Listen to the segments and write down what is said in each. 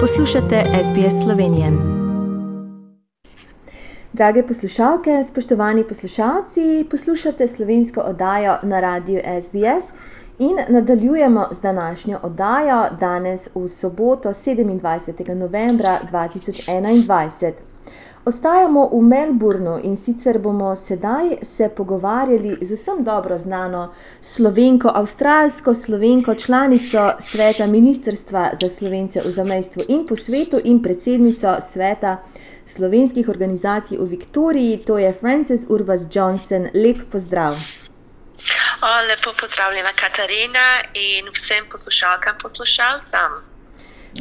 Poslušate SBS Slovenijo. Drage poslušalke, spoštovani poslušalci, poslušate slovensko oddajo na radiju SBS in nadaljujemo z današnjo oddajo danes v soboto 27. novembra 2021. Ostajamo v Melbournu in sicer bomo sedaj se pogovarjali z vsem dobro znano slovenko, avstralsko slovenko, članico sveta Ministrstva za slovence v zamestvu in po svetu in predsednico sveta slovenskih organizacij v Viktoriji, to je Frances Urbas Johnson. Lep pozdrav. O, lepo pozdravljena Katarina in vsem poslušalkam in poslušalcem.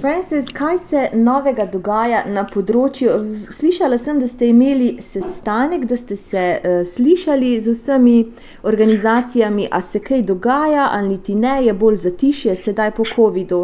Frances, kaj se novega dogaja na področju? Slišala sem, da ste imeli sestanek, da ste se uh, slišali z vsemi organizacijami, a se kaj dogaja ali ti ne, je bolj zatišje sedaj po COVID-u.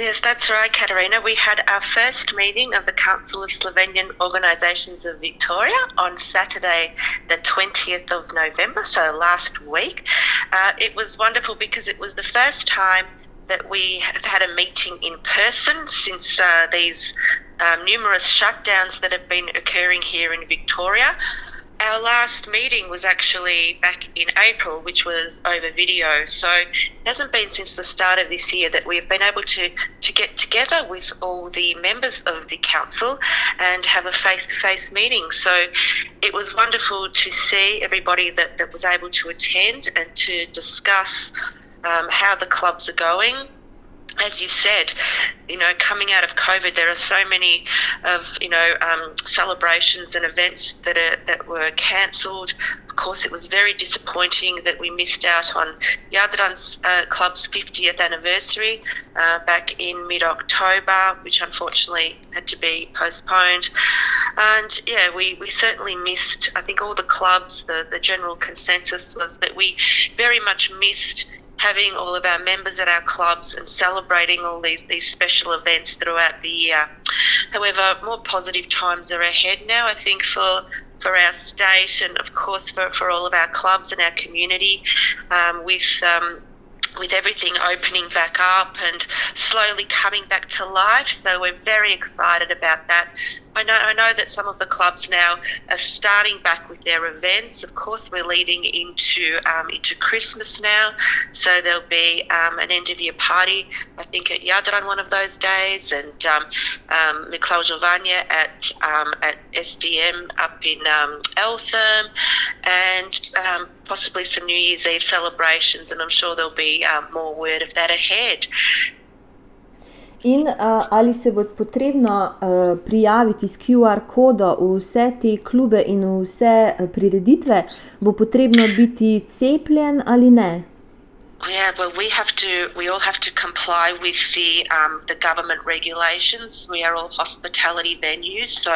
Yes, that's right, Katarina. We had our first meeting of the Council of Slovenian Organisations of Victoria on Saturday, the 20th of November, so last week. Uh, it was wonderful because it was the first time that we have had a meeting in person since uh, these um, numerous shutdowns that have been occurring here in Victoria. Our last meeting was actually back in April, which was over video. So it hasn't been since the start of this year that we've been able to, to get together with all the members of the council and have a face to face meeting. So it was wonderful to see everybody that, that was able to attend and to discuss um, how the clubs are going. As you said, you know, coming out of COVID, there are so many of you know um, celebrations and events that are that were cancelled. Of course, it was very disappointing that we missed out on Jadran uh, Club's 50th anniversary uh, back in mid-October, which unfortunately had to be postponed. And yeah, we, we certainly missed. I think all the clubs, the the general consensus was that we very much missed having all of our members at our clubs and celebrating all these, these special events throughout the year. However, more positive times are ahead now, I think, for for our state and of course for, for all of our clubs and our community um, with um, with everything opening back up and slowly coming back to life. So we're very excited about that. I know, I know that some of the clubs now are starting back with their events. Of course, we're leading into um, into Christmas now, so there'll be um, an end of year party. I think at Jadran one of those days, and um, um, at um, at SDM up in um, Eltham, and um, possibly some New Year's Eve celebrations. And I'm sure there'll be um, more word of that ahead. In uh, ali se bo potrebno uh, prijaviti s QR kodo v vse te klube in v vse uh, prireditve, bo potrebno biti cepljen ali ne? Yeah, well, we have to. We all have to comply with the um, the government regulations. We are all hospitality venues, so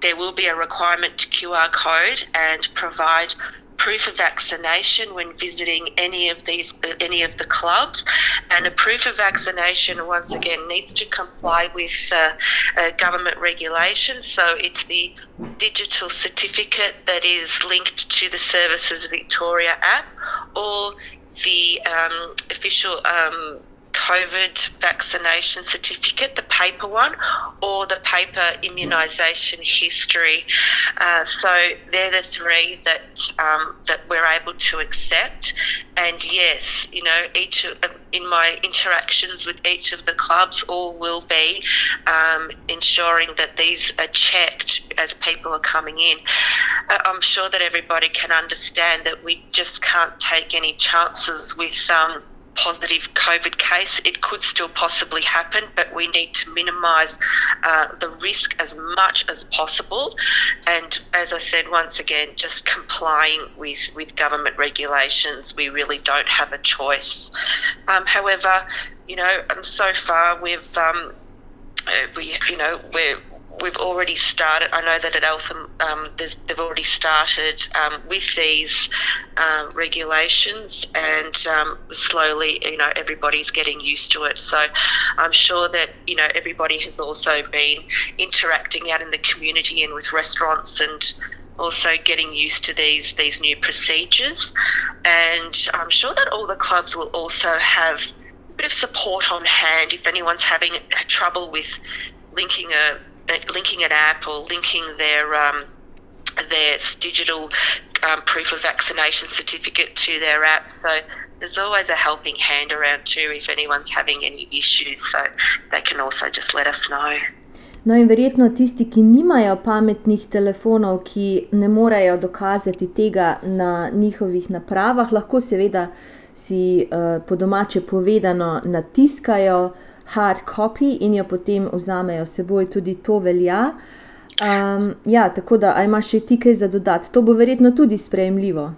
there will be a requirement to QR code and provide proof of vaccination when visiting any of these any of the clubs. And a proof of vaccination once again needs to comply with uh, uh, government regulations. So it's the digital certificate that is linked to the services victoria app or the um, official um, COVID vaccination certificate, the paper one, or the paper immunisation history. Uh, so they're the three that um, that we're able to accept. And yes, you know, each of, in my interactions with each of the clubs, all will be um, ensuring that these are checked as people are coming in. Uh, I'm sure that everybody can understand that we just can't take any chances with some. Um, positive COVID case. It could still possibly happen, but we need to minimise uh, the risk as much as possible. And as I said, once again, just complying with, with government regulations. We really don't have a choice. Um, however, you know, um, so far we've um, uh, we you know we're we've already started. I know that at Eltham um, they've already started um, with these um, regulations, and um, slowly, you know, everybody's getting used to it. So I'm sure that you know everybody has also been interacting out in the community and with restaurants and also getting used to these these new procedures and I'm sure that all the clubs will also have A bit of support on hand if anyone's having trouble with linking a linking an app or linking their um, their digital um, proof of vaccination certificate to their app. So there's always a helping hand around too if anyone's having any issues. So they can also just let us know. No, in verjetno tisti, ki nimajo pametnih telefonov, ki ne morejo dokazati tega na njihovih napravah, lahko seveda si uh, po domače povedano natiskajo hard copy in jo potem vzamejo seboj, tudi to velja. Um, ja, tako da, aj imaš še ti kaj za dodati, to bo verjetno tudi sprejemljivo.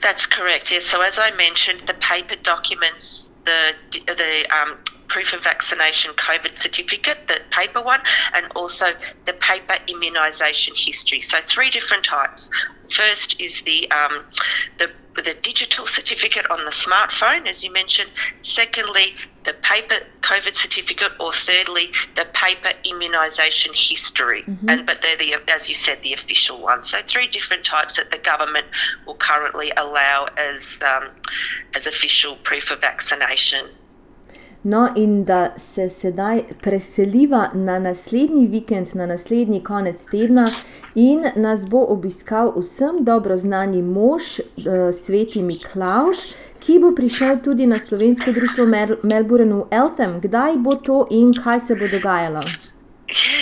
That's correct. Yes. So as I mentioned, the paper documents the the um, proof of vaccination COVID certificate, the paper one, and also the paper immunisation history. So three different types. First is the um, the the digital certificate on the smartphone, as you mentioned. Secondly, the paper COVID certificate, or thirdly, the paper immunisation history. Mm-hmm. And but they're the, as you said, the official ones. So three different types that the government will currently allow as um, as official proof of vaccination. No, in da se sedaj preseliva na naslednji vikend, na naslednji konec tedna, in nas bo obiskal vsem dobro znani mož, uh, sveti Miklaš, ki bo prišel tudi na slovensko društvo Mel Melbourne v Eltham. Kdaj bo to in kaj se bo dogajalo?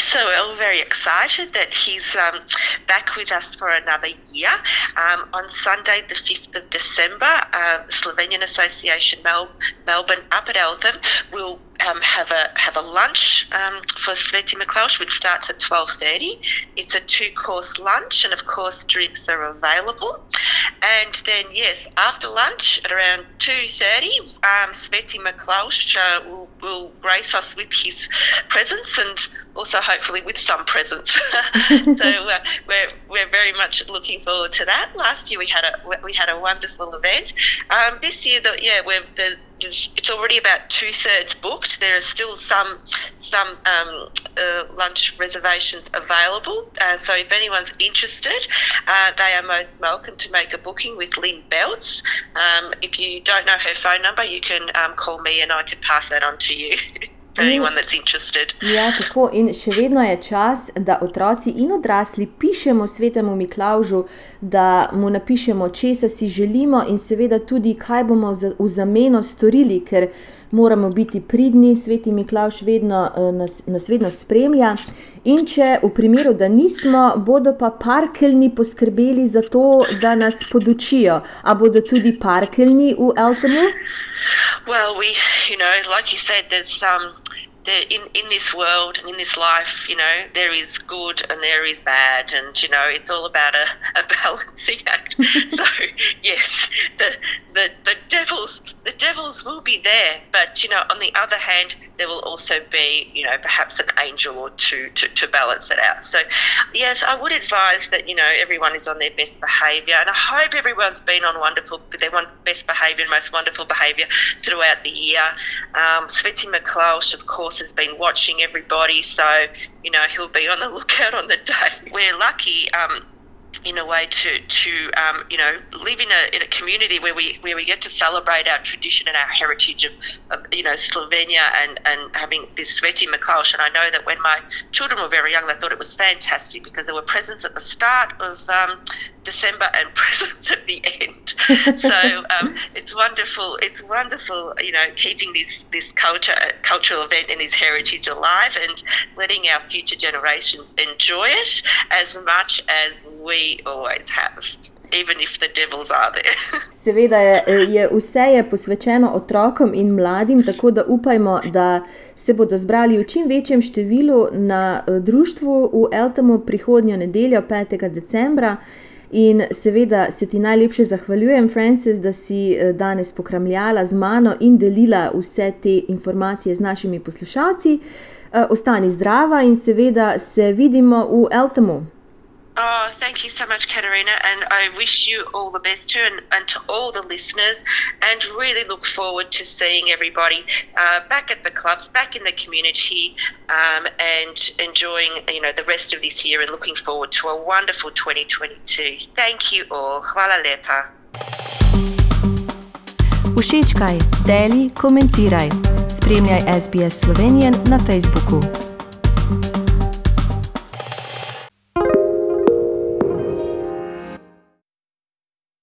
So we're very excited that he's um, back with us for another year. Um, on Sunday, the 5th of December, uh, the Slovenian Association Mel- Melbourne up at Eltham will um, have a have a lunch um, for Sveti Miklaus, which starts at twelve thirty. It's a two course lunch, and of course drinks are available. And then yes, after lunch at around two thirty, um, Sveti Miklaus uh, will, will grace us with his presence and also hopefully with some presents. so uh, we're we're very much looking forward to that. Last year we had a we had a wonderful event. Um, this year, the, yeah, we're the it's already about two thirds booked. There are still some some um, uh, lunch reservations available. Uh, so if anyone's interested, uh, they are most welcome to make a booking with Lynn Belts. Um, if you don't know her phone number, you can um, call me and I can pass that on to you. Ja, tako. In še vedno je čas, da otroci in odrasli pišemo svetemu Miklaužu, da mu napišemo, česa si želimo, in seveda tudi, kaj bomo v zameno storili, ker moramo biti pridni, sveti Miklauž vedno, eh, nas, nas vedno spremlja. In če v primeru, da nismo, bodo pa parkeljni poskrbeli za to, da nas podučijo. A bodo tudi parkeljni v Eltonu? Well, we, you know, like you said, there's. Um... in in this world and in this life, you know, there is good and there is bad, and you know, it's all about a, a balancing act. so yes, the, the the devils the devils will be there, but you know, on the other hand, there will also be you know perhaps an angel or two to, to balance it out. So yes, I would advise that you know everyone is on their best behaviour, and I hope everyone's been on wonderful their one best behaviour and most wonderful behaviour throughout the year. Um, Sveti McCloush, of course has been watching everybody, so you know he'll be on the lookout on the day. We're lucky. Um, in a way to to um, you know live in a, in a community where we where we get to celebrate our tradition and our heritage of, of you know Slovenia and and having this Sveti Miklaus and I know that when my children were very young they thought it was fantastic because there were presents at the start of um, December and presents at the end. So um, it's wonderful it's wonderful you know keeping this this culture cultural event and this heritage alive and letting our future generations enjoy it as much as we always have. Seveda je, je vse je posvečeno otrokom in mladim, tako da upajmo, da se bodo zbrali v čim večjem številu na eh, društvu v Eltamu prihodnjo nedeljo, 5. decembra. In seveda se ti najlepše zahvaljujem, Francis, da si eh, danes pokramljala z mano in delila vse te informacije z našimi poslušalci. Eh, ostani zdrava in seveda se vidimo v Eltamu. Oh, thank you so much, Katerina. And I wish you all the best too, and, and to all the listeners. And really look forward to seeing everybody uh, back at the clubs, back in the community, um, and enjoying you know the rest of this year. And looking forward to a wonderful 2022. Thank you all. Hvala lepa. Ušičkaj, deli, komentiraj. Spremljaj SBS Slovenijo na Facebooku.